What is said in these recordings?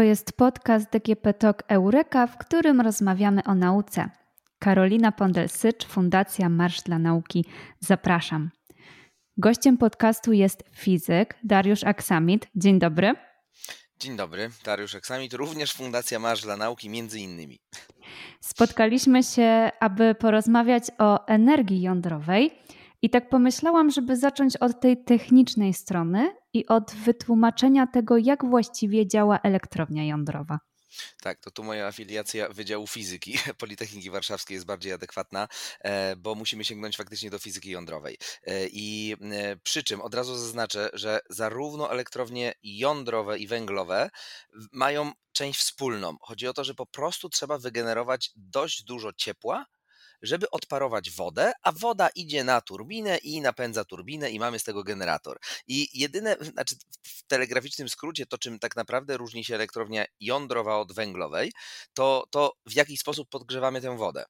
To jest podcast DGP Talk Eureka, w którym rozmawiamy o nauce. Karolina Pondel-Sycz, Fundacja Marsz dla Nauki. Zapraszam. Gościem podcastu jest fizyk Dariusz Aksamit. Dzień dobry. Dzień dobry, Dariusz Aksamit, również Fundacja Marsz dla Nauki, między innymi. Spotkaliśmy się, aby porozmawiać o energii jądrowej. I tak pomyślałam, żeby zacząć od tej technicznej strony i od wytłumaczenia tego, jak właściwie działa elektrownia jądrowa. Tak, to tu moja afiliacja Wydziału Fizyki Politechniki Warszawskiej jest bardziej adekwatna, e, bo musimy sięgnąć faktycznie do fizyki jądrowej. E, I e, przy czym od razu zaznaczę, że zarówno elektrownie jądrowe i węglowe mają część wspólną. Chodzi o to, że po prostu trzeba wygenerować dość dużo ciepła, żeby odparować wodę, a woda idzie na turbinę i napędza turbinę i mamy z tego generator. I jedyne, znaczy w telegraficznym skrócie, to czym tak naprawdę różni się elektrownia jądrowa od węglowej, to, to w jaki sposób podgrzewamy tę wodę.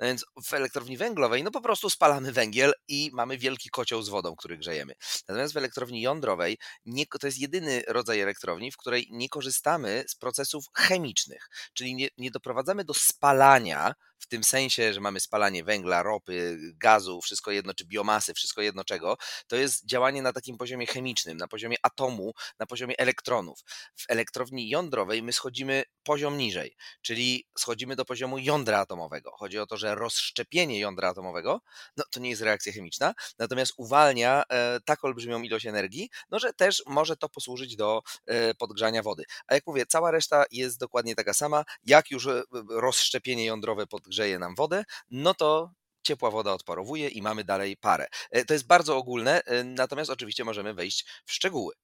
No więc w elektrowni węglowej, no po prostu spalamy węgiel i mamy wielki kocioł z wodą, który grzejemy. Natomiast w elektrowni jądrowej nie, to jest jedyny rodzaj elektrowni, w której nie korzystamy z procesów chemicznych, czyli nie, nie doprowadzamy do spalania w tym sensie, że mamy spalanie węgla, ropy, gazu, wszystko jedno, czy biomasy, wszystko jedno czego, to jest działanie na takim poziomie chemicznym, na poziomie atomu, na poziomie elektronów. W elektrowni jądrowej my schodzimy poziom niżej, czyli schodzimy do poziomu jądra atomowego. Chodzi o to, że rozszczepienie jądra atomowego, no to nie jest reakcja chemiczna, natomiast uwalnia e, tak olbrzymią ilość energii, no że też może to posłużyć do e, podgrzania wody. A jak mówię, cała reszta jest dokładnie taka sama. Jak już e, rozszczepienie jądrowe pod grzeje nam wodę, no to ciepła woda odparowuje i mamy dalej parę. To jest bardzo ogólne, natomiast oczywiście możemy wejść w szczegóły.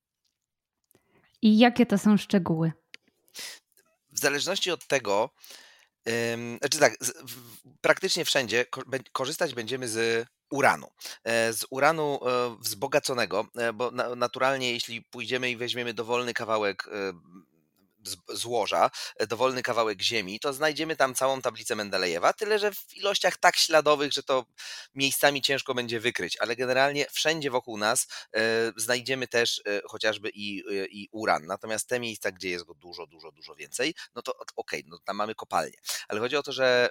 I jakie to są szczegóły? W zależności od tego, znaczy tak, praktycznie wszędzie korzystać będziemy z uranu. E, z uranu wzbogaconego, bo naturalnie jeśli pójdziemy i weźmiemy dowolny kawałek złoża, e, dowolny kawałek ziemi, to znajdziemy tam całą tablicę Mendelejewa, tyle że w ilościach tak śladowych, że to miejscami ciężko będzie wykryć, ale generalnie wszędzie wokół nas e, znajdziemy też e, chociażby i, i uran. Natomiast te miejsca, gdzie jest go dużo, dużo, dużo więcej, no to okej, okay, no tam mamy kopalnie. Ale chodzi o to, że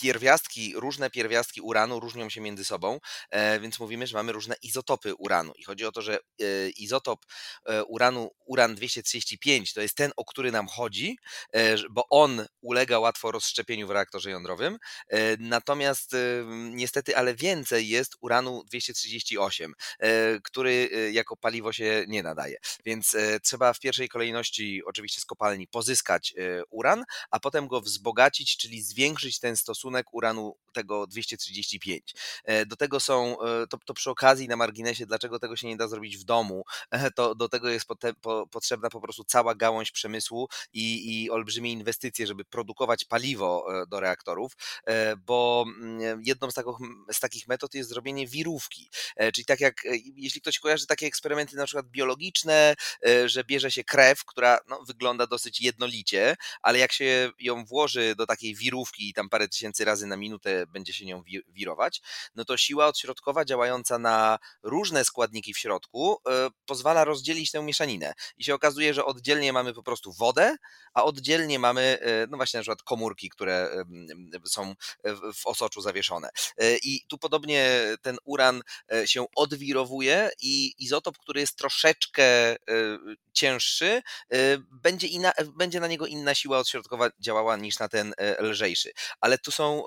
pierwiastki, różne pierwiastki uranu różnią się między sobą, e, więc mówimy, że mamy różne izotopy uranu. I chodzi o to, że e, izotop e, uranu, uran 235, to jest ten, o który nam chodzi, bo on ulega łatwo rozszczepieniu w reaktorze jądrowym. Natomiast niestety, ale więcej jest uranu 238, który jako paliwo się nie nadaje. Więc trzeba w pierwszej kolejności oczywiście z kopalni pozyskać uran, a potem go wzbogacić, czyli zwiększyć ten stosunek stosunek uranu tego 235. E, do tego są, e, to, to przy okazji na marginesie, dlaczego tego się nie da zrobić w domu, e, to do tego jest po, potrzebna po prostu cała gałąź przemysłu i, i olbrzymie inwestycje, żeby produkować paliwo do reaktorów, bo mm, jedną z, z takich metod jest zrobienie wirówki, czyli tak jak, jeśli ktoś kojarzy takie eksperymenty na przykład biologiczne, że bierze się krew, która no, wygląda dosyć jednolicie, ale jak się ją włoży do takiej wirówki i tam parę tysięcy razy na minutę będzie się nią wirować, no to siła odśrodkowa działająca na różne składniki w środku e, pozwala rozdzielić tę mieszaninę. I się okazuje, że oddzielnie mamy po prostu wodę, a oddzielnie mamy, e, no właśnie na przykład komórki, które są w osoczu zawieszone. E, I tu podobnie ten uran się odwirowuje i izotop, który jest troszeczkę cięższy, będzie, inna, będzie na niego inna siła odśrodkowa działała niż na ten lżejszy. Ale tu są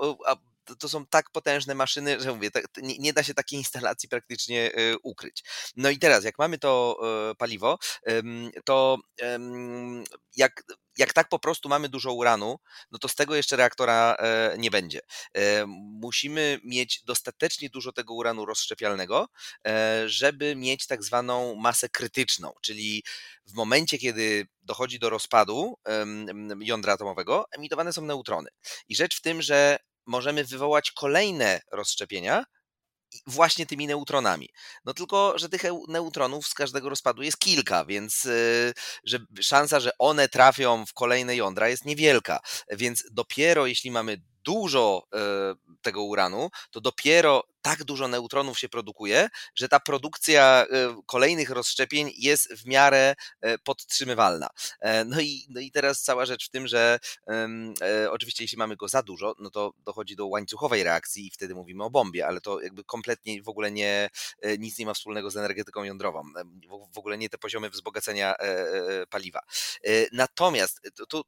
to są tak potężne maszyny, że mówię, tak, nie, nie, da się takiej instalacji praktycznie e, ukryć. No i teraz, jak mamy to e, paliwo, to jak, jak tak po prostu mamy dużo uranu, no to z tego jeszcze reaktora e, nie będzie. Musimy mieć dostatecznie dużo tego uranu rozszczepialnego, żeby mieć tak zwaną masę krytyczną, czyli w momencie, kiedy dochodzi do rozpadu jądra atomowego, emitowane są neutrony. I rzecz w tym, że możemy wywołać kolejne rozszczepienia, właśnie tymi neutronami. No tylko, że tych neutronów z każdego rozpadu jest kilka, więc y, że szansa, że one trafią w kolejne jądra jest niewielka. Więc dopiero jeśli mamy dużo e, tego uranu, to dopiero tak dużo neutronów się produkuje, że ta produkcja kolejnych rozszczepień jest w miarę podtrzymywalna. No i, no i teraz cała rzecz w tym, że oczywiście jeśli mamy go za dużo, no to dochodzi do łańcuchowej reakcji i wtedy mówimy o bombie, ale to jakby kompletnie w ogóle nie, nic nie ma wspólnego z energetyką jądrową. W ogóle nie te poziomy wzbogacenia paliwa. Natomiast tu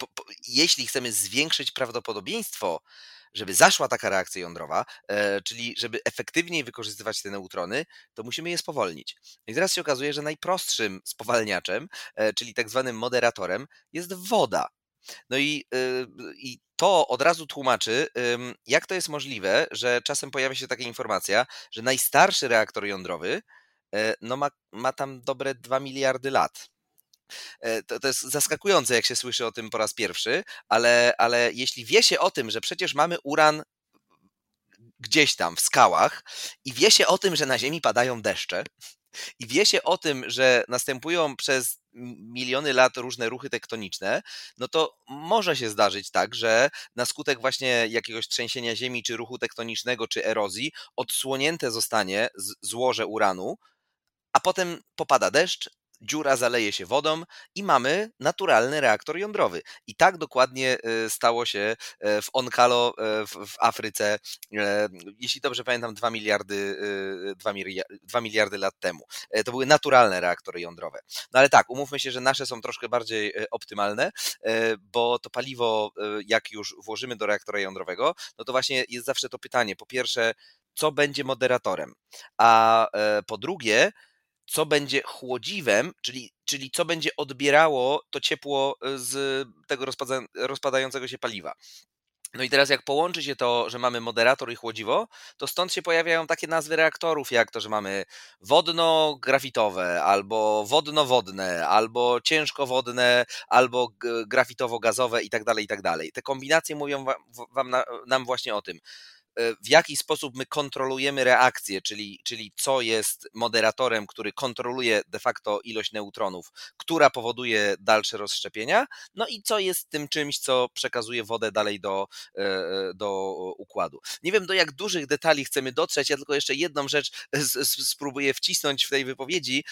po, po, jeśli chcemy zwiększyć prawdopodobieństwo, żeby zaszła taka reakcja jądrowa, e, czyli żeby efektywniej wykorzystywać te neutrony, to musimy je spowolnić. I teraz się okazuje, że najprostszym spowalniaczem, e, czyli tak zwanym moderatorem, jest woda. No i, y, i to od razu tłumaczy, jak to jest możliwe, że czasem pojawia się taka informacja, że najstarszy reaktor jądrowy e, no ma, ma tam dobre 2 miliardy lat. E, to, to jest zaskakujące, jak się słyszy o tym po raz pierwszy, ale, ale jeśli wie się o tym, że przecież mamy uran gdzieś tam w skałach i wie się o tym, że na Ziemi padają deszcze, i wie się o tym, że następują przez miliony lat różne ruchy tektoniczne, no to może się zdarzyć tak, że na skutek właśnie jakiegoś trzęsienia ziemi, czy ruchu tektonicznego, czy erozji, odsłonięte zostanie złoże uranu, a potem popada deszcz, dziura zaleje się wodą i mamy naturalny reaktor jądrowy. I tak dokładnie e, stało się e, w Onkalo e, w, Afryce, jeśli dobrze pamiętam, 2 miliardy, 2 miliardy, 2 miliardy lat temu. To były naturalne reaktory jądrowe. No ale tak, umówmy się, że nasze są troszkę bardziej optymalne, bo to paliwo, jak już włożymy do reaktora jądrowego, no to właśnie jest zawsze to pytanie. Po pierwsze, co będzie moderatorem? A po drugie, co będzie chłodziwem, czyli, czyli co będzie odbierało to ciepło e, z tego rozpada, rozpadającego się paliwa. No i teraz jak połączy się to, że mamy moderator i chłodziwo, to stąd się pojawiają takie nazwy reaktorów, jak to, że mamy wodno-grafitowe, albo wodno-wodne, albo ciężkowodne, albo grafitowo-gazowe i tak dalej, i tak dalej. Te kombinacje mówią wam, wam nam właśnie o tym. E, w jaki sposób my kontrolujemy reakcję, czyli, czyli co jest moderatorem, który kontroluje de facto ilość neutronów, która powoduje dalsze rozszczepienia, no i co jest tym czymś, co przekazuje wodę dalej do, e, e, do układu. Nie wiem, do jak dużych detali chcemy dotrzeć, ja tylko jeszcze jedną rzecz spróbuję wcisnąć w tej wypowiedzi,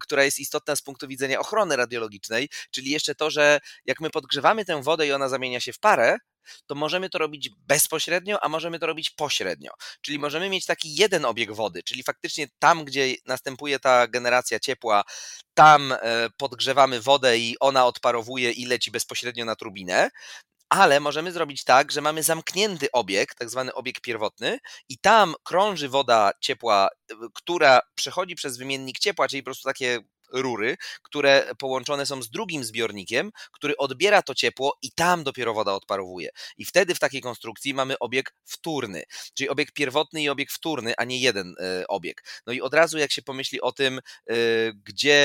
która jest istotna z punktu widzenia ochrony radiologicznej, czyli jeszcze to, że jak my podgrzewamy tę wodę i ona zamienia się w parę, to możemy to robić bezpośrednio, a możemy to robić pośrednio. Czyli możemy mieć taki jeden obieg wody, czyli faktycznie tam, gdzie następuje ta generacja ciepła, tam e, podgrzewamy wodę i ona odparowuje i leci bezpośrednio na turbinę ale możemy zrobić tak, że mamy zamknięty obieg, tak zwany obieg pierwotny, i tam krąży woda ciepła, e, która przechodzi przez wymiennik ciepła, czyli po prostu takie rury, które połączone są z drugim zbiornikiem, który odbiera to ciepło i tam dopiero woda odparowuje. I wtedy w takiej konstrukcji mamy obieg wtórny, czyli obieg pierwotny i obieg wtórny, a nie jeden e, obieg. No i od razu jak się pomyśli o tym, e, gdzie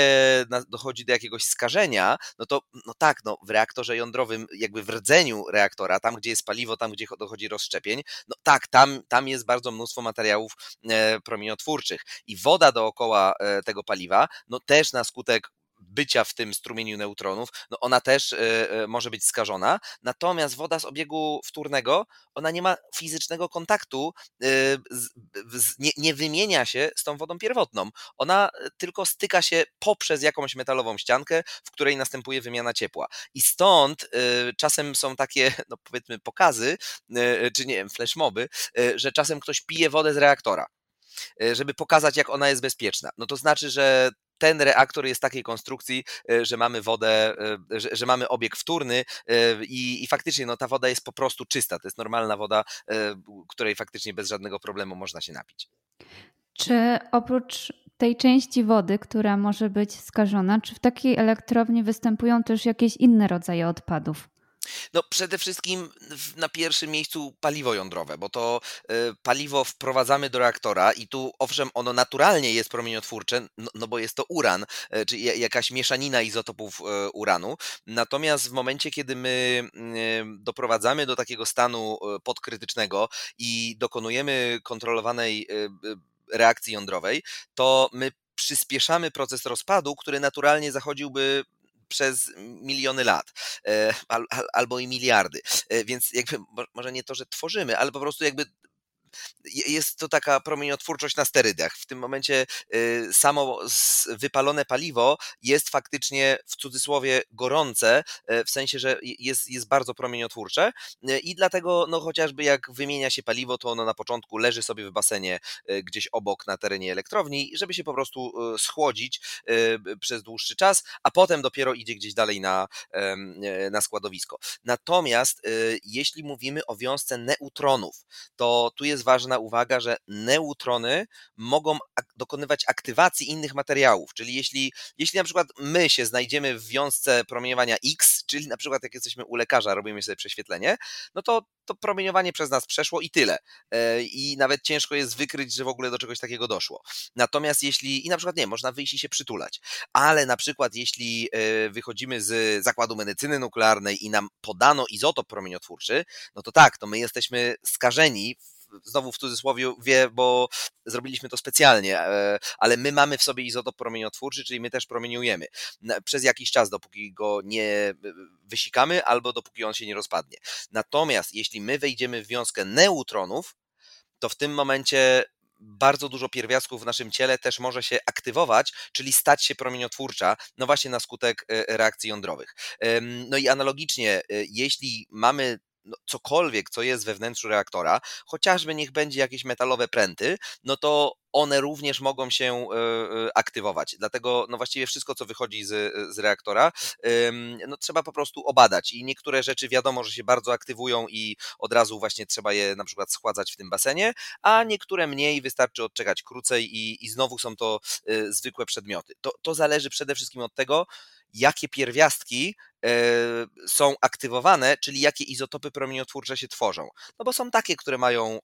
dochodzi do jakiegoś skażenia, no to no tak, no w reaktorze jądrowym, jakby w rdzeniu reaktora, tam gdzie jest paliwo, tam gdzie dochodzi rozszczepień, no tak, tam, tam jest bardzo mnóstwo materiałów e, promieniotwórczych i woda dookoła tego paliwa, no też na skutek bycia w tym strumieniu neutronów, no ona też e, e, może być skażona. Natomiast woda z obiegu wtórnego, ona nie ma fizycznego kontaktu, e, nie, wymienia się z tą wodą pierwotną. Ona tylko styka się poprzez jakąś metalową ściankę, w której następuje wymiana ciepła. I stąd czasem są takie, no powiedzmy, pokazy, czy nie wiem, flashmoby, że czasem ktoś pije wodę z reaktora żeby pokazać, jak ona jest bezpieczna. No to znaczy, że ten reaktor jest takiej konstrukcji, e, że mamy wodę, e, że, że mamy obieg wtórny e, i, i, faktycznie no, ta woda jest po prostu czysta. To jest normalna woda, której faktycznie bez żadnego problemu można się napić. Czy oprócz tej części wody, która może być skażona, czy w takiej elektrowni występują też jakieś inne rodzaje odpadów? No przede wszystkim na pierwszym miejscu paliwo jądrowe, bo to y, paliwo wprowadzamy do reaktora i tu owszem ono naturalnie jest promieniotwórcze, no, no bo jest to uran, y, czyli jakaś mieszanina izotopów y, uranu. Natomiast w momencie, kiedy my doprowadzamy do takiego stanu podkrytycznego i dokonujemy kontrolowanej reakcji jądrowej, to my przyspieszamy proces rozpadu, który naturalnie zachodziłby przez miliony lat e, albo i miliardy. E, więc jakby może nie to, że tworzymy, ale po prostu jakby jest to taka promieniotwórczość na sterydach. W tym momencie samo wypalone paliwo jest faktycznie w cudzysłowie gorące, w sensie, że jest, jest bardzo promieniotwórcze i dlatego no, chociażby jak wymienia się paliwo, to ono na początku leży sobie w basenie gdzieś obok na terenie elektrowni, żeby się po prostu schłodzić przez dłuższy czas, a potem dopiero idzie gdzieś dalej na, na składowisko. Natomiast jeśli mówimy o wiązce neutronów, to tu jest ważna uwaga, że neutrony mogą dokonywać aktywacji innych materiałów, czyli jeśli, jeśli na przykład my się znajdziemy w wiązce promieniowania X, czyli na przykład jak jesteśmy u lekarza, robimy sobie prześwietlenie, no to to promieniowanie przez nas przeszło i tyle. E, I nawet ciężko jest wykryć, że w ogóle do czegoś takiego doszło. Natomiast jeśli, i na przykład nie, można wyjść i się przytulać, ale na przykład jeśli e, wychodzimy z zakładu medycyny nuklearnej i nam podano izotop promieniotwórczy, no to tak, to my jesteśmy skażeni znowu w cudzysłowie wie, bo zrobiliśmy to specjalnie, e, ale my mamy w sobie izotop promieniotwórczy, czyli my też promieniujemy przez jakiś czas, dopóki go nie e, wysikamy albo dopóki on się nie rozpadnie. Natomiast jeśli my wejdziemy w wiązkę neutronów, to w tym momencie bardzo dużo pierwiastków w naszym ciele też może się aktywować, czyli stać się promieniotwórcza, no właśnie na skutek e, reakcji jądrowych. No i analogicznie, jeśli mamy no, cokolwiek, co jest we wnętrzu reaktora, chociażby niech będzie jakieś metalowe pręty, no to one również mogą się e, e, aktywować. Dlatego no właściwie wszystko, co wychodzi z, z reaktora, no trzeba po prostu obadać. I niektóre rzeczy wiadomo, że się bardzo aktywują i od razu właśnie trzeba je na przykład schładzać w tym basenie, a niektóre mniej, wystarczy odczekać krócej i, i znowu są to e, zwykłe przedmioty. To, to zależy przede wszystkim od tego, jakie pierwiastki są aktywowane, czyli jakie izotopy promieniotwórcze się tworzą. No bo są takie, które mają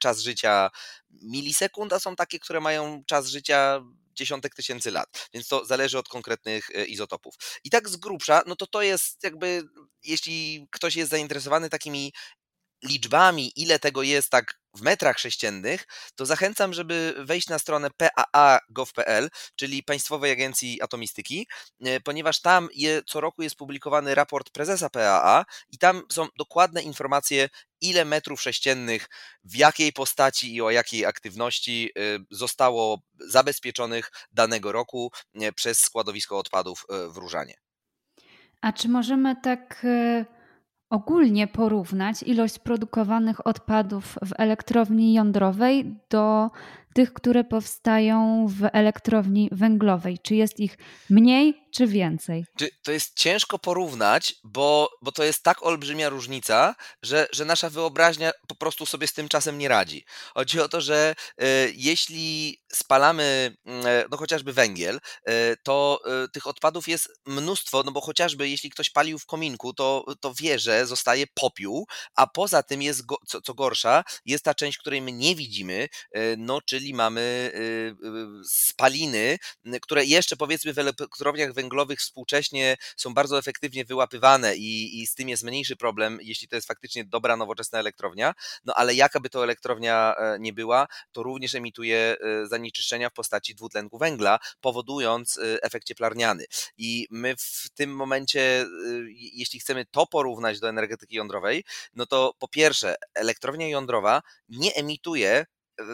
czas życia milisekund, a są takie, które mają czas życia dziesiątek tysięcy lat, więc to zależy od konkretnych e, izotopów. I tak z grubsza, no to to jest jakby, jeśli ktoś jest zainteresowany takimi liczbami, ile tego jest tak w metrach sześciennych, to zachęcam, żeby wejść na stronę PAA.gov.pl, czyli Państwowej Agencji Atomistyki, e, ponieważ tam je, co roku jest publikowany raport prezesa PAA i tam są dokładne informacje, ile metrów sześciennych, w jakiej postaci i o jakiej aktywności e, zostało zabezpieczonych danego roku e, przez składowisko odpadów w Różanie. A czy możemy tak ogólnie porównać ilość produkowanych odpadów w elektrowni jądrowej do tych, które powstają w elektrowni węglowej? Czy jest ich mniej, czy więcej? To jest ciężko porównać, bo, bo to jest tak olbrzymia różnica, że, że nasza wyobraźnia po prostu sobie z tym czasem nie radzi. Chodzi o to, że y, jeśli spalamy y, no chociażby węgiel, y, to tych odpadów jest mnóstwo, no bo chociażby jeśli ktoś palił w kominku, to, to wie, że zostaje popiół, a poza tym jest, go, co, co gorsza, jest ta część, której my nie widzimy, no czyli mamy spaliny, które jeszcze powiedzmy w elektrowniach węglowych współcześnie są bardzo efektywnie wyłapywane i, i z tym jest mniejszy problem, jeśli to jest faktycznie dobra, nowoczesna elektrownia. No ale jaka by to elektrownia e, nie była, to również emituje e, zanieczyszczenia w postaci dwutlenku węgla, powodując e, efekt cieplarniany. I my w tym momencie, jeśli chcemy to porównać do energetyki jądrowej, no to po pierwsze, elektrownia jądrowa nie emituje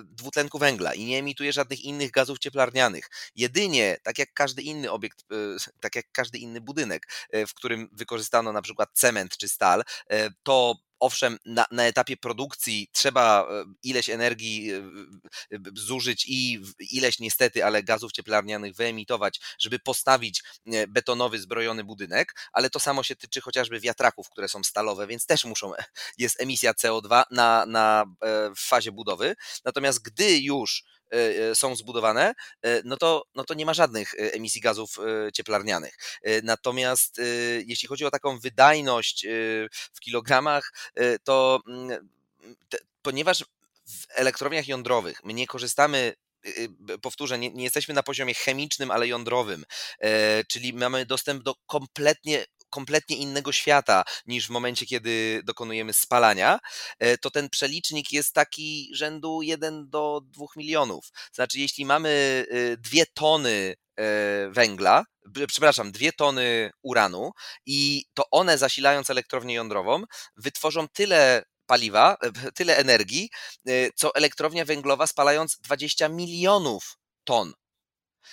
dwutlenku węgla i nie emituje żadnych innych gazów cieplarnianych. Jedynie, tak jak każdy inny obiekt, e, tak jak każdy inny budynek, e, w którym wykorzystano na przykład cement czy stal, e, to owszem, na, na, etapie produkcji trzeba ileś energii zużyć i ileś niestety, ale gazów cieplarnianych wyemitować, żeby postawić betonowy, zbrojony budynek, ale to samo się tyczy chociażby wiatraków, które są stalowe, więc też muszą, jest emisja CO2 na, na, w fazie budowy. Natomiast gdy już E, e, są zbudowane, e, no to, no to nie ma żadnych emisji gazów cieplarnianych. Natomiast jeśli chodzi o taką wydajność w kilogramach, to mm, ponieważ w elektrowniach jądrowych my nie korzystamy powtórzę, nie, nie, jesteśmy na poziomie chemicznym, ale jądrowym, czyli mamy dostęp do kompletnie kompletnie innego świata niż w momencie, kiedy dokonujemy spalania, e, to ten przelicznik jest taki rzędu 1 do 2 milionów. Znaczy, jeśli mamy e, dwie tony e, węgla, przepraszam, dwie tony uranu i to one zasilając elektrownię jądrową wytworzą tyle paliwa, tyle energii, co elektrownia węglowa spalając 20 milionów ton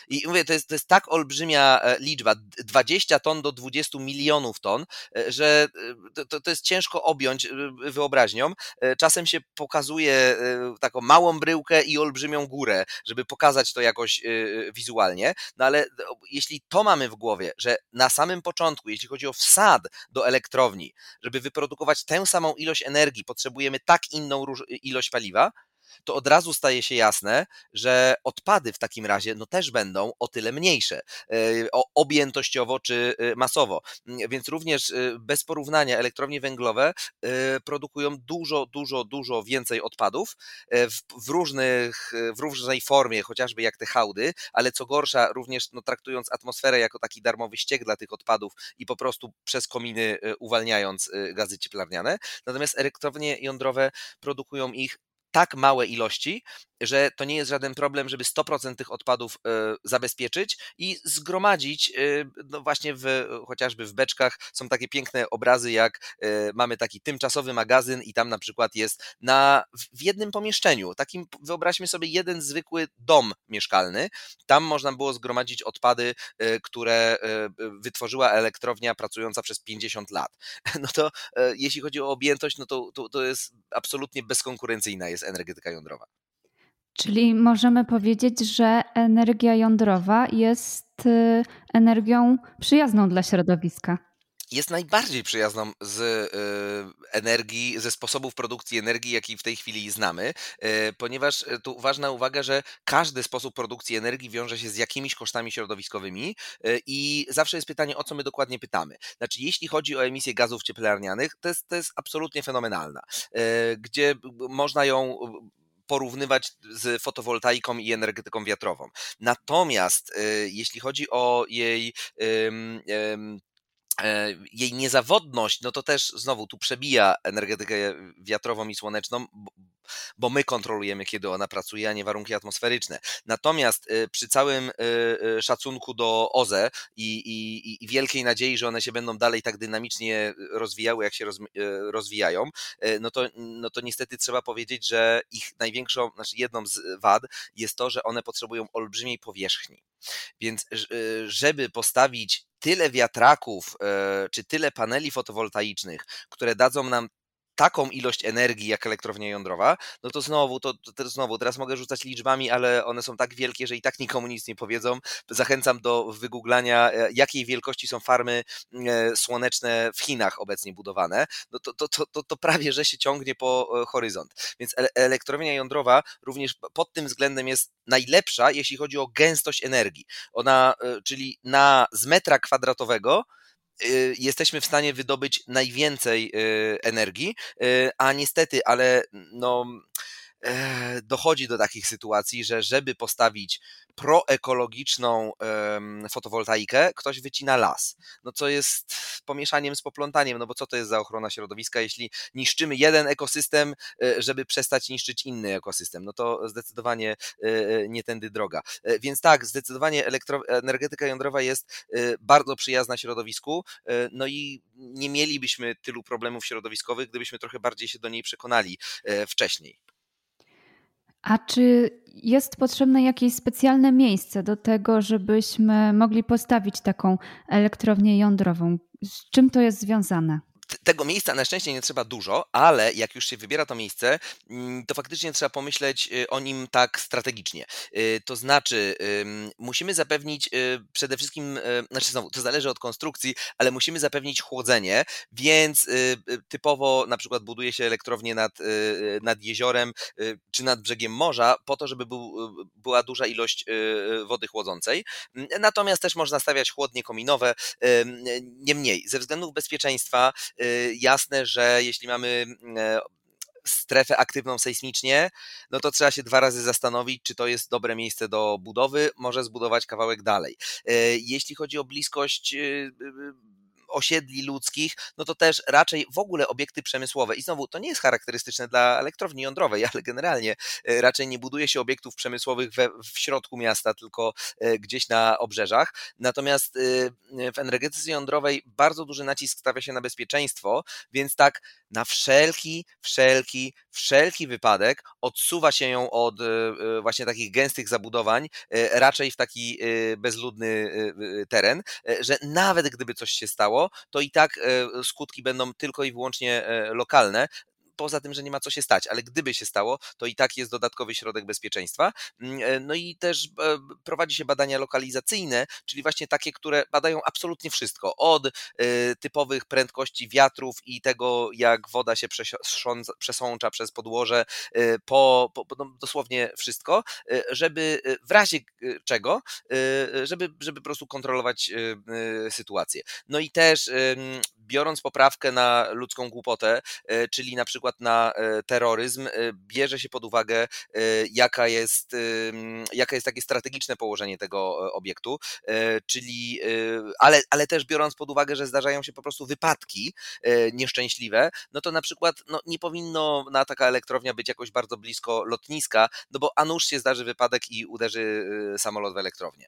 i mówię, to jest, to jest tak olbrzymia e, liczba, 20 ton do 20 milionów ton, e, że e, to, to jest ciężko objąć wyobraźnią. Czasem się pokazuje taką małą bryłkę i olbrzymią górę, żeby pokazać to jakoś wizualnie. No ale jeśli to mamy w głowie, że na samym początku, jeśli chodzi o wsad do elektrowni, żeby wyprodukować tę samą ilość energii, potrzebujemy tak inną ilość paliwa, to od razu staje się jasne, że odpady w takim razie no też będą o tyle mniejsze, e, objętościowo czy e, masowo. Mm, więc również e, bez porównania elektrownie węglowe produkują dużo, dużo, dużo więcej odpadów w, różnych, w różnej formie, chociażby jak te hałdy, ale co gorsza, również no, traktując atmosferę jako taki darmowy ściek dla tych odpadów i po prostu przez kominy uwalniając gazy cieplarniane. Natomiast elektrownie jądrowe produkują ich tak małe ilości, że to nie jest żaden problem, żeby 100% tych odpadów e, zabezpieczyć i zgromadzić, e, no właśnie w, chociażby w beczkach są takie piękne obrazy, jak e, mamy taki tymczasowy magazyn i tam na przykład jest na, w jednym pomieszczeniu, takim wyobraźmy sobie jeden zwykły dom mieszkalny, tam można było zgromadzić odpady, które wytworzyła elektrownia pracująca przez 50 lat. No to jeśli chodzi o objętość, no to, to, to jest absolutnie bezkonkurencyjna jest energetyka jądrowa. Czyli możemy powiedzieć, że energia jądrowa jest y, energią przyjazną dla środowiska. Jest najbardziej przyjazną z y, energii, ze sposobów produkcji energii, jaki w tej chwili znamy, y, ponieważ tu ważna uwaga, że każdy sposób produkcji energii wiąże się z jakimiś kosztami środowiskowymi i zawsze jest pytanie, o co my dokładnie pytamy. Znaczy, jeśli chodzi o emisję gazów cieplarnianych, to jest, to jest absolutnie fenomenalna, gdzie można ją porównywać z fotowoltaiką i energetyką wiatrową. Natomiast y, jeśli chodzi o jej E, jej niezawodność, no to też znowu tu przebija energetykę wiatrową i słoneczną, bo my kontrolujemy, kiedy ona pracuje, a nie warunki atmosferyczne. Natomiast e, przy całym e, szacunku do OZE i, i, i wielkiej nadziei, że one się będą dalej tak dynamicznie rozwijały, jak się rozwijają, no to, no to niestety trzeba powiedzieć, że ich największą, znaczy jedną z wad jest to, że one potrzebują olbrzymiej powierzchni. Więc żeby postawić tyle wiatraków czy tyle paneli fotowoltaicznych, które dadzą nam taką ilość energii jak elektrownia jądrowa, no to znowu, to, to, znowu, teraz mogę rzucać liczbami, ale one są tak wielkie, że i tak nikomu nic nie powiedzą. Zachęcam do wygooglania, e, jakiej wielkości są farmy e, słoneczne w Chinach obecnie budowane. No to, to, to, to, to prawie, że się ciągnie po horyzont. Więc elektrownia jądrowa również pod tym względem jest najlepsza, jeśli chodzi o gęstość energii. Ona, e, czyli na z metra kwadratowego jesteśmy w stanie wydobyć najwięcej y, energii, y, a niestety, ale no dochodzi do takich sytuacji, że żeby postawić proekologiczną fotowoltaikę, ktoś wycina las. No co jest pomieszaniem z poplątaniem, no bo co to jest za ochrona środowiska, jeśli niszczymy jeden ekosystem, e, żeby przestać niszczyć inny ekosystem. No to zdecydowanie e, e, nie tędy droga. Więc tak, zdecydowanie elektro, energetyka jądrowa jest bardzo przyjazna środowisku, no i nie mielibyśmy tylu problemów środowiskowych, gdybyśmy trochę bardziej się do niej przekonali wcześniej. A czy jest potrzebne jakieś specjalne miejsce do tego, żebyśmy mogli postawić taką elektrownię jądrową? Z czym to jest związane? Tego miejsca na szczęście nie trzeba dużo, ale jak już się wybiera to miejsce, mm, to faktycznie trzeba pomyśleć y, o nim tak strategicznie. Y, to znaczy, musimy zapewnić y, przede wszystkim, znaczy znowu, to zależy od konstrukcji, ale musimy zapewnić chłodzenie, więc typowo na przykład buduje się elektrownię nad, nad jeziorem czy nad brzegiem morza po to, żeby był, była duża ilość wody chłodzącej. Natomiast też można stawiać chłodnie kominowe. Niemniej, ze względów bezpieczeństwa jasne, że jeśli mamy e, strefę aktywną sejsmicznie, no to trzeba się dwa razy zastanowić, czy to jest dobre miejsce do budowy, może zbudować kawałek dalej. E, jeśli chodzi o bliskość y, osiedli ludzkich, no to też raczej w ogóle obiekty przemysłowe. I znowu, to nie jest charakterystyczne dla elektrowni jądrowej, ale generalnie e, raczej nie buduje się obiektów przemysłowych we, w środku miasta, tylko e, gdzieś na obrzeżach. Natomiast e, w energetyce jądrowej bardzo duży nacisk stawia się na bezpieczeństwo, więc tak na wszelki, wszelki, wszelki wypadek odsuwa się ją od właśnie takich gęstych zabudowań, raczej w taki bezludny teren, że nawet gdyby coś się stało, to i tak skutki będą tylko i wyłącznie lokalne, poza tym, że nie ma co się stać, ale gdyby się stało, to i tak jest dodatkowy środek bezpieczeństwa. Mm, e, no i też e, prowadzi się badania lokalizacyjne, czyli właśnie takie, które badają absolutnie wszystko, od e, typowych prędkości wiatrów i tego, jak woda się przesącza przez podłoże, po, po no dosłownie wszystko, żeby w razie czego, żeby, żeby po prostu kontrolować sytuację. No i też biorąc poprawkę na ludzką głupotę, czyli na przykład na e, terroryzm, e, bierze się pod uwagę, e, jaka jest, jaka jest takie strategiczne położenie tego obiektu, czyli, ale, ale też biorąc pod uwagę, że zdarzają się po prostu wypadki nieszczęśliwe, no to na przykład no, nie powinno na taka elektrownia być jakoś bardzo blisko lotniska, no bo a nuż się zdarzy wypadek i uderzy samolot w elektrownię.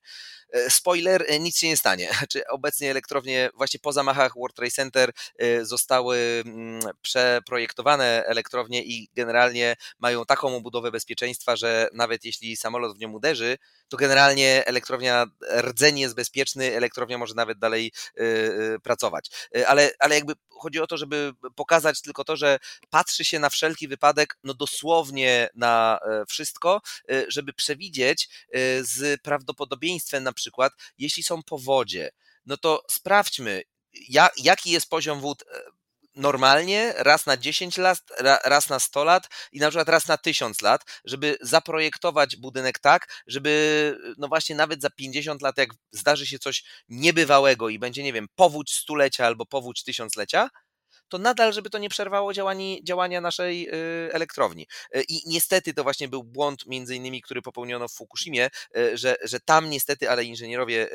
Spoiler, nic się nie stanie. Znaczy, obecnie elektrownie właśnie po zamachach World Trade Center zostały mm, przeprojektowane elektrownie i generalnie mają taką obudowę bezpieczeństwa, że nawet jeśli samolot w nią uderzy, to generalnie elektrownia, rdzeń jest bezpieczny, elektrownia może nawet dalej yy, pracować. Yy, ale, ale jakby chodzi o to, żeby pokazać tylko to, że patrzy się na wszelki wypadek, no dosłownie na e, wszystko, żeby przewidzieć z prawdopodobieństwem na przykład, jeśli są powodzie, no to sprawdźmy, jaki jest poziom wód normalnie? Raz na 10 lat, raz na 100 lat i na przykład raz na 1000 lat, żeby zaprojektować budynek tak, żeby no właśnie nawet za 50 lat, jak zdarzy się coś niebywałego i będzie, nie wiem, powódź stulecia albo powódź tysiąclecia, to nadal, żeby to nie przerwało działani, działania naszej y, elektrowni. Y, I niestety to właśnie był błąd, między innymi, który popełniono w Fukushimie, y, że, że tam niestety, ale inżynierowie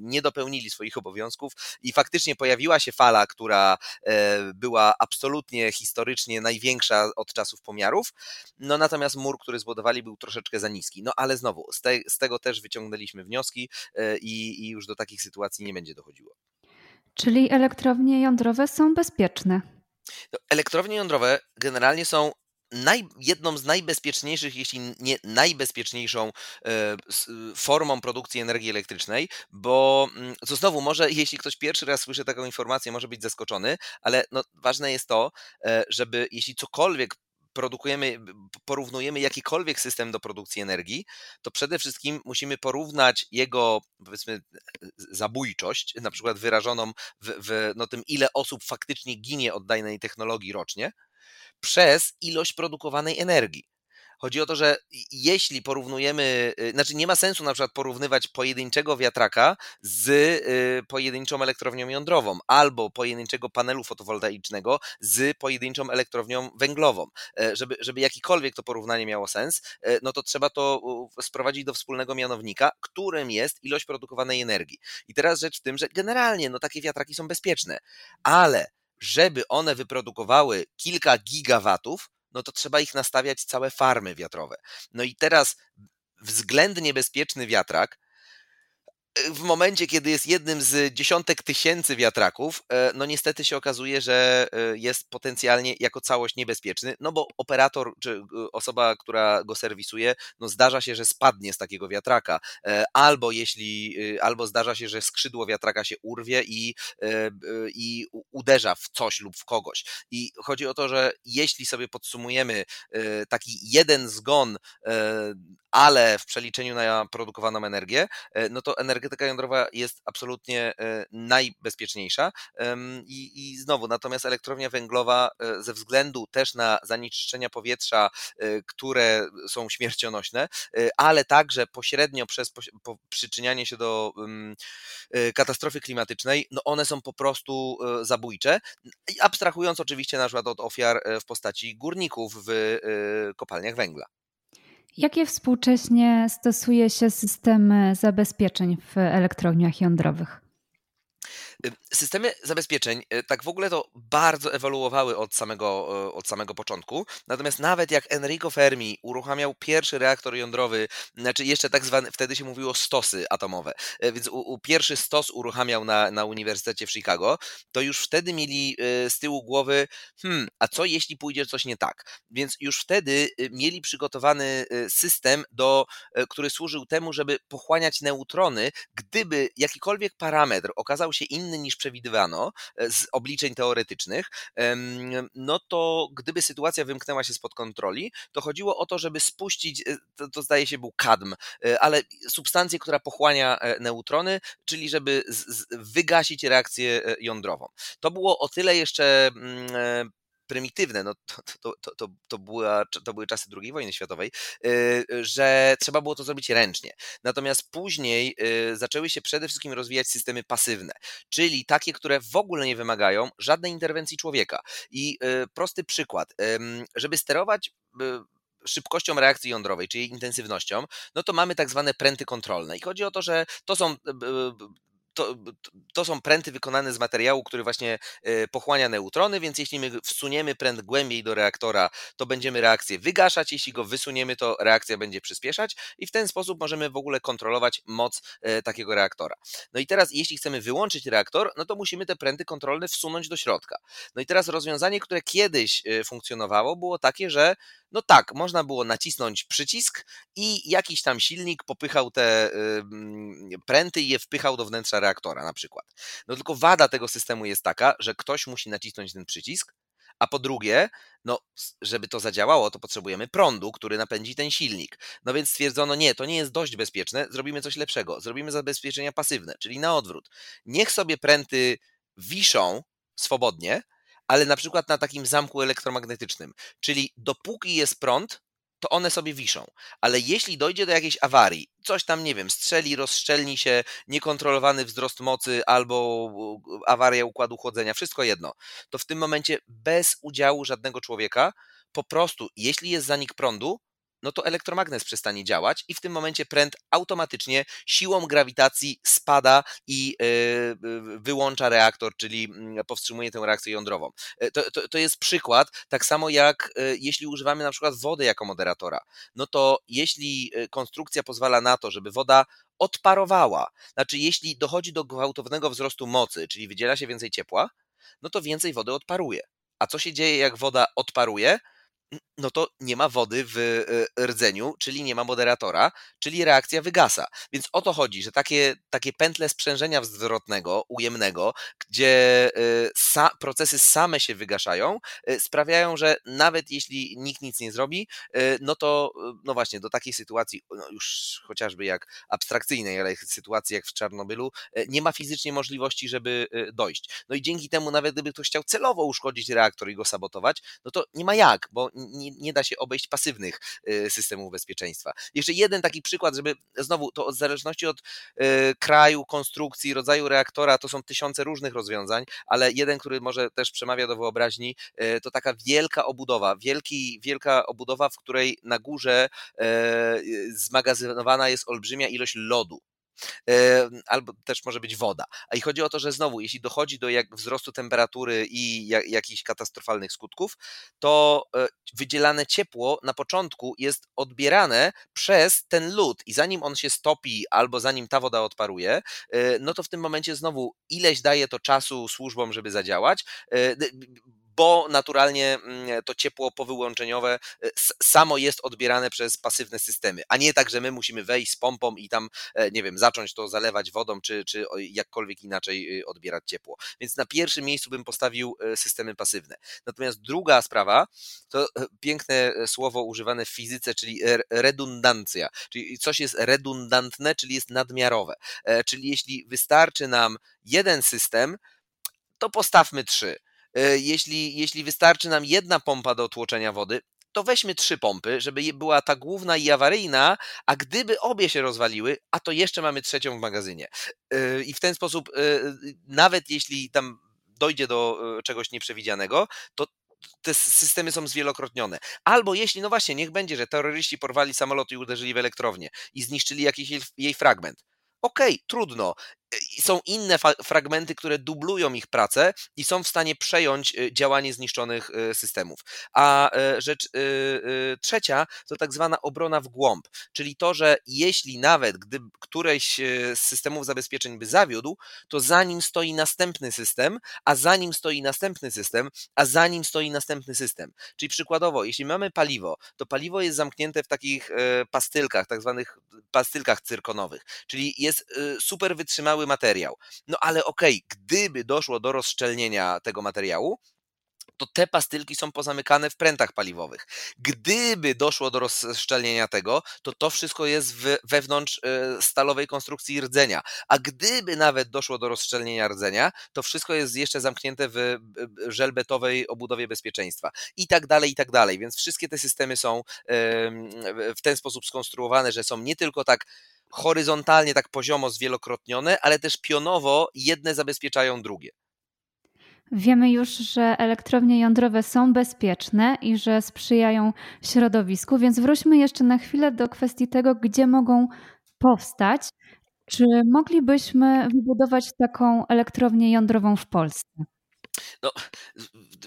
nie dopełnili swoich obowiązków i faktycznie pojawiła się fala, która była absolutnie historycznie największa od czasów pomiarów, no natomiast mur, który zbudowali był troszeczkę za niski. No ale znowu, z, te, z tego też wyciągnęliśmy wnioski i, i już do takich sytuacji nie będzie dochodziło. Czyli elektrownie jądrowe są bezpieczne. No, elektrownie jądrowe generalnie są naj, jedną z najbezpieczniejszych, jeśli nie najbezpieczniejszą e, formą produkcji energii elektrycznej, bo mm, co znowu może, jeśli ktoś pierwszy raz słyszy taką informację, może być zaskoczony, ale no, ważne jest to, e, żeby jeśli cokolwiek produkujemy, porównujemy jakikolwiek system do produkcji energii, to przede wszystkim musimy porównać jego, powiedzmy, zabójczość, na przykład wyrażoną w, w no, tym, ile osób faktycznie ginie od danej technologii rocznie, przez ilość produkowanej energii. Chodzi o to, że jeśli porównujemy, y, znaczy nie ma sensu na przykład porównywać pojedynczego wiatraka z y, pojedynczą elektrownią jądrową albo pojedynczego panelu fotowoltaicznego z pojedynczą elektrownią węglową. E, żeby, żeby jakikolwiek to porównanie miało sens, e, no to trzeba to sprowadzić do wspólnego mianownika, którym jest ilość produkowanej energii. I teraz rzecz w tym, że generalnie no takie wiatraki są bezpieczne, ale żeby one wyprodukowały kilka gigawatów, no to trzeba ich nastawiać całe farmy wiatrowe. No i teraz względnie bezpieczny wiatrak w momencie, kiedy jest jednym z dziesiątek tysięcy wiatraków, e, no niestety się okazuje, że e, jest potencjalnie jako całość niebezpieczny, no bo operator czy e, osoba, która go serwisuje, no zdarza się, że spadnie z takiego wiatraka, albo jeśli, albo zdarza się, że skrzydło wiatraka się urwie i, i uderza w coś lub w kogoś. I chodzi o to, że jeśli sobie podsumujemy taki jeden zgon ale w przeliczeniu na produkowaną energię, no to energetyka jądrowa jest absolutnie e, najbezpieczniejsza. I, I znowu, natomiast elektrownia węglowa e, ze względu też na zanieczyszczenia powietrza, które są śmiercionośne, ale także pośrednio przez przyczynianie się do katastrofy klimatycznej, no one są po prostu zabójcze. Abstrahując oczywiście na przykład od ofiar w postaci górników w kopalniach węgla. Jakie współcześnie stosuje się systemy zabezpieczeń w elektrowniach jądrowych? Systemy zabezpieczeń tak w ogóle to bardzo ewoluowały od samego, od samego początku. Natomiast nawet jak Enrico Fermi uruchamiał pierwszy reaktor jądrowy, znaczy jeszcze tak zwany, wtedy się mówiło stosy atomowe, więc u, u pierwszy stos uruchamiał na, na Uniwersytecie w Chicago, to już wtedy mieli z tyłu głowy, hmm, a co jeśli pójdzie coś nie tak? Więc już wtedy mieli przygotowany system, do, który służył temu, żeby pochłaniać neutrony, gdyby jakikolwiek parametr okazał się inny niż przewidywano e, z obliczeń teoretycznych, no to gdyby sytuacja wymknęła się spod kontroli, to chodziło o to, żeby spuścić, e, to, to zdaje się był kadm, e, ale substancję, która pochłania neutrony, czyli żeby z, z, wygasić reakcję jądrową. To było o tyle jeszcze mm, prymitywne, no to, to, to, to, była, to były czasy II wojny światowej, y, że trzeba było to zrobić ręcznie. Natomiast później y, zaczęły się przede wszystkim rozwijać systemy pasywne, czyli takie, które w ogóle nie wymagają żadnej interwencji człowieka. I y, prosty przykład, żeby sterować szybkością reakcji jądrowej, czy jej intensywnością, no to mamy tak zwane pręty kontrolne. I chodzi o to, że to są to, to są pręty wykonane z materiału, który właśnie e, pochłania neutrony, więc jeśli my wsuniemy pręt głębiej do reaktora, to będziemy reakcję wygaszać, jeśli go wysuniemy, to reakcja będzie przyspieszać i w ten sposób możemy w ogóle kontrolować moc e, takiego reaktora. No i teraz, jeśli chcemy wyłączyć reaktor, no to musimy te pręty kontrolne wsunąć do środka. No i teraz rozwiązanie, które kiedyś e, funkcjonowało, było takie, że no tak, można było nacisnąć przycisk i jakiś tam silnik popychał te pręty i je wpychał do wnętrza reaktora na przykład. No tylko wada tego systemu jest taka, że ktoś musi nacisnąć ten przycisk, a po drugie, no, żeby to zadziałało, to potrzebujemy prądu, który napędzi ten silnik. No więc stwierdzono, nie, to nie jest dość bezpieczne, zrobimy coś lepszego. Zrobimy zabezpieczenia pasywne, czyli na odwrót. Niech sobie pręty wiszą swobodnie, ale na przykład na takim zamku elektromagnetycznym. Czyli dopóki jest prąd, to one sobie wiszą. Ale jeśli dojdzie do jakiejś awarii, coś tam, nie wiem, strzeli, rozszczelni się, niekontrolowany wzrost mocy albo awaria układu chłodzenia, wszystko jedno, to w tym momencie bez udziału żadnego człowieka, po prostu, jeśli jest zanik prądu, no to elektromagnes przestanie działać i w tym momencie pręt automatycznie siłą grawitacji spada i e, wyłącza reaktor, czyli mm, powstrzymuje tę reakcję jądrową. E, to, to, to jest przykład, tak samo jak e, jeśli używamy na przykład wody jako moderatora, no to jeśli konstrukcja pozwala na to, żeby woda odparowała, znaczy jeśli dochodzi do gwałtownego wzrostu mocy, czyli wydziela się więcej ciepła, no to więcej wody odparuje. A co się dzieje, jak woda odparuje? No to nie ma wody w e, rdzeniu, czyli nie ma moderatora, czyli reakcja wygasa. Więc o to chodzi, że takie, takie pętle sprzężenia zwrotnego, ujemnego, gdzie e, sa, procesy same się wygaszają, e, sprawiają, że nawet jeśli nikt nic nie zrobi, no to no właśnie do takiej sytuacji, no już chociażby jak abstrakcyjnej, ale sytuacji jak w Czarnobylu, nie ma fizycznie możliwości, żeby dojść. No i dzięki temu, nawet gdyby ktoś chciał celowo uszkodzić reaktor i go sabotować, no to nie ma jak, bo nie, nie da się obejść pasywnych y, systemów bezpieczeństwa. Jeszcze jeden taki przykład, żeby znowu to od zależności od y, kraju, konstrukcji, rodzaju reaktora, to są tysiące różnych rozwiązań, ale jeden, który może też przemawia do wyobraźni, y, to taka wielka obudowa, wielki, wielka obudowa, w której na górze zmagazynowana jest olbrzymia ilość lodu albo też może być woda. I chodzi o to, że znowu, jeśli dochodzi do jak wzrostu temperatury i jak, jakichś katastrofalnych skutków, to e, wydzielane ciepło na początku jest odbierane przez ten lód i zanim on się stopi albo zanim ta woda odparuje, e, no to w tym momencie znowu ileś daje to czasu służbom, żeby zadziałać e, bo naturalnie mm, to ciepło powyłączeniowe e, samo jest odbierane przez pasywne systemy, a nie tak, że my musimy wejść z pompą i tam, e, nie wiem, zacząć to zalewać wodą, czy, czy jakkolwiek inaczej y, odbierać ciepło. Więc na pierwszym miejscu bym postawił e, systemy pasywne. Natomiast druga sprawa to piękne słowo używane w fizyce, czyli redundancja. Czyli coś jest redundantne, czyli jest nadmiarowe. Czyli jeśli wystarczy nam jeden system, to postawmy trzy. E, jeśli, jeśli wystarczy nam jedna pompa do tłoczenia wody, to weźmy trzy pompy, żeby była ta główna i awaryjna, a gdyby obie się rozwaliły, a to jeszcze mamy trzecią w magazynie. E, I w ten sposób, e, nawet jeśli tam dojdzie do czegoś nieprzewidzianego, to te systemy są zwielokrotnione. Albo jeśli, no właśnie, niech będzie, że terroryści porwali samolot i uderzyli w elektrownię i zniszczyli jakiś jej fragment okej, okay, trudno. Są inne fragmenty, które dublują ich pracę i są w stanie przejąć y, działanie zniszczonych y, systemów. A e, rzecz y, trzecia to tak zwana obrona w głąb, czyli to, że jeśli nawet gdy któreś z systemów zabezpieczeń by zawiódł, to za nim stoi następny system, a za nim stoi następny system, a za nim stoi następny system. Czyli przykładowo, jeśli mamy paliwo, to paliwo jest zamknięte w takich pastylkach, tak zwanych pastylkach cyrkonowych, czyli jest super wytrzymały materiał. No ale okej, okay, gdyby doszło do rozszczelnienia tego materiału, to te pastylki są pozamykane w prętach paliwowych. Gdyby doszło do rozszczelnienia tego, to to wszystko jest wewnątrz e, stalowej konstrukcji rdzenia. A gdyby nawet doszło do rozszczelnienia rdzenia, to wszystko jest jeszcze zamknięte w żelbetowej obudowie bezpieczeństwa. I tak dalej, i tak dalej. Więc wszystkie te systemy są w ten sposób skonstruowane, że są nie tylko tak horyzontalnie, tak poziomo zwielokrotnione, ale też pionowo jedne zabezpieczają drugie. Wiemy już, że elektrownie jądrowe są bezpieczne i że sprzyjają środowisku, więc wróćmy jeszcze na chwilę do kwestii tego, gdzie mogą powstać. Czy moglibyśmy wybudować taką elektrownię jądrową w Polsce? No,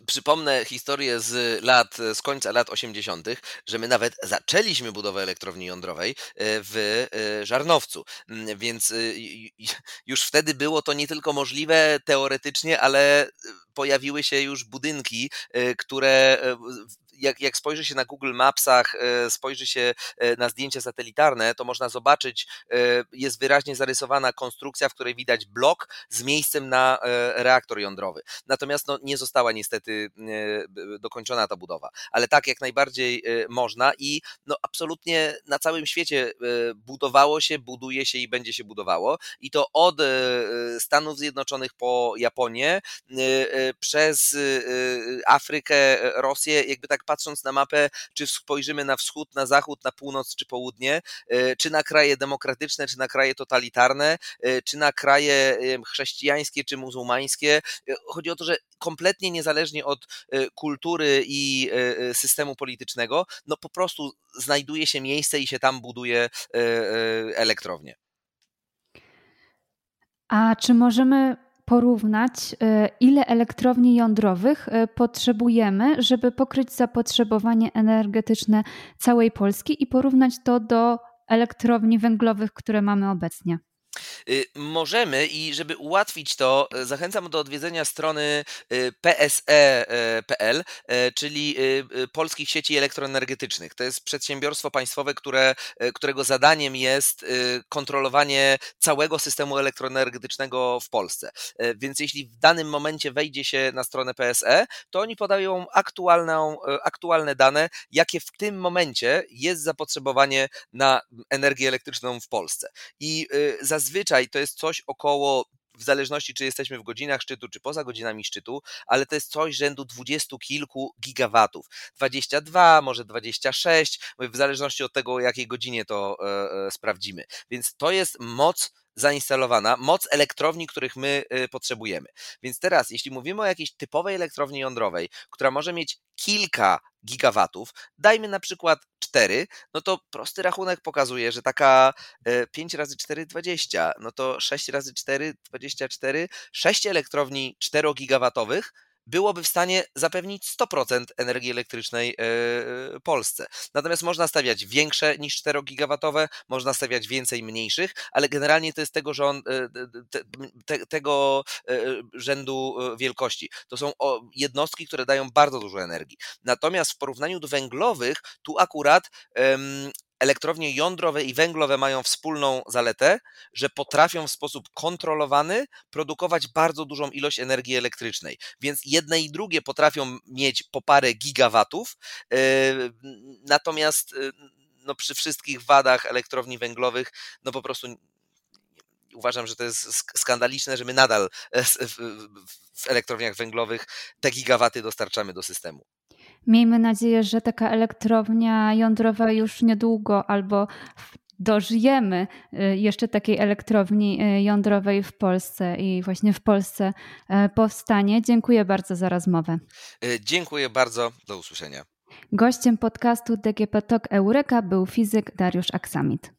przypomnę historię z lat, z końca lat 80., że my nawet zaczęliśmy budowę elektrowni jądrowej e, w e, Żarnowcu, mm, więc y, już wtedy było to nie tylko możliwe teoretycznie, ale pojawiły się już budynki, e, które jak, jak spojrzy się na Google Mapsach, e, spojrzy się e, na zdjęcia satelitarne, to można zobaczyć, e, jest wyraźnie zarysowana konstrukcja, w której widać blok z miejscem na reaktor jądrowy. Natomiast no, nie została niestety dokończona ta budowa. Ale tak jak najbardziej można i no, absolutnie na całym świecie budowało się, buduje się i będzie się budowało. I to od Stanów Zjednoczonych po Japonię, przez Afrykę, Rosję, jakby tak patrząc na mapę, czy spojrzymy na wschód, na zachód, na północ czy południe, e, czy na kraje demokratyczne, czy na kraje totalitarne, e, czy na kraje chrześcijańskie, czy muzułmańskie. E, chodzi o to, że kompletnie niezależnie od kultury i systemu politycznego, no po prostu znajduje się miejsce i się tam buduje elektrownię. A czy możemy porównać, e, ile elektrowni jądrowych e, potrzebujemy, żeby pokryć zapotrzebowanie energetyczne całej Polski i porównać to do elektrowni węglowych, które mamy obecnie. Y, możemy i żeby ułatwić to, e, zachęcam do odwiedzenia strony y, pse.pl, e, czyli y, Polskich Sieci Elektroenergetycznych. To jest przedsiębiorstwo państwowe, które, e, którego zadaniem jest kontrolowanie całego systemu elektroenergetycznego w Polsce. Więc jeśli w danym momencie wejdzie się na stronę PSE, to oni podają aktualną, aktualne dane, jakie w tym momencie jest zapotrzebowanie na energię elektryczną w Polsce. I zazwyczaj zazwyczaj to jest coś około w zależności czy jesteśmy w godzinach szczytu, czy poza godzinami szczytu, ale to jest coś rzędu dwudziestu kilku gigawatów. 22, może 26, w zależności od tego, o jakiej godzinie to e, e, sprawdzimy. Więc to jest moc zainstalowana, moc elektrowni, których my e, potrzebujemy. Więc teraz, jeśli mówimy o jakiejś typowej elektrowni jądrowej, która może mieć kilka gigawatów, dajmy na przykład 4, no to prosty rachunek pokazuje, że taka 5 e, razy 4 20, no to 6 razy 4 24, 6 elektrowni 4 gigawatowych byłoby w stanie zapewnić 100% energii elektrycznej e, e, Polsce. Natomiast można stawiać większe niż 4 gigawatowe, można stawiać więcej mniejszych, ale generalnie to jest tego, e, te, te, tego rzędu wielkości. To są jednostki, które dają bardzo dużo energii. Natomiast w porównaniu do węglowych, tu akurat elektrownie jądrowe i węglowe mają wspólną zaletę, że potrafią w sposób kontrolowany produkować bardzo dużą ilość energii elektrycznej. Więc jedne i drugie potrafią mieć po parę gigawatów, yy, natomiast yy, no, przy wszystkich wadach elektrowni węglowych, no po prostu uważam, że to jest skandaliczne, że my nadal w elektrowniach węglowych te gigawaty dostarczamy do systemu. Miejmy nadzieję, że taka elektrownia jądrowa już niedługo albo dożyjemy y, jeszcze takiej elektrowni y, jądrowej w Polsce i właśnie w Polsce e, powstanie. Dziękuję bardzo za rozmowę. E, dziękuję bardzo. Do usłyszenia. Gościem podcastu DGP Talk Eureka był fizyk Dariusz Aksamit.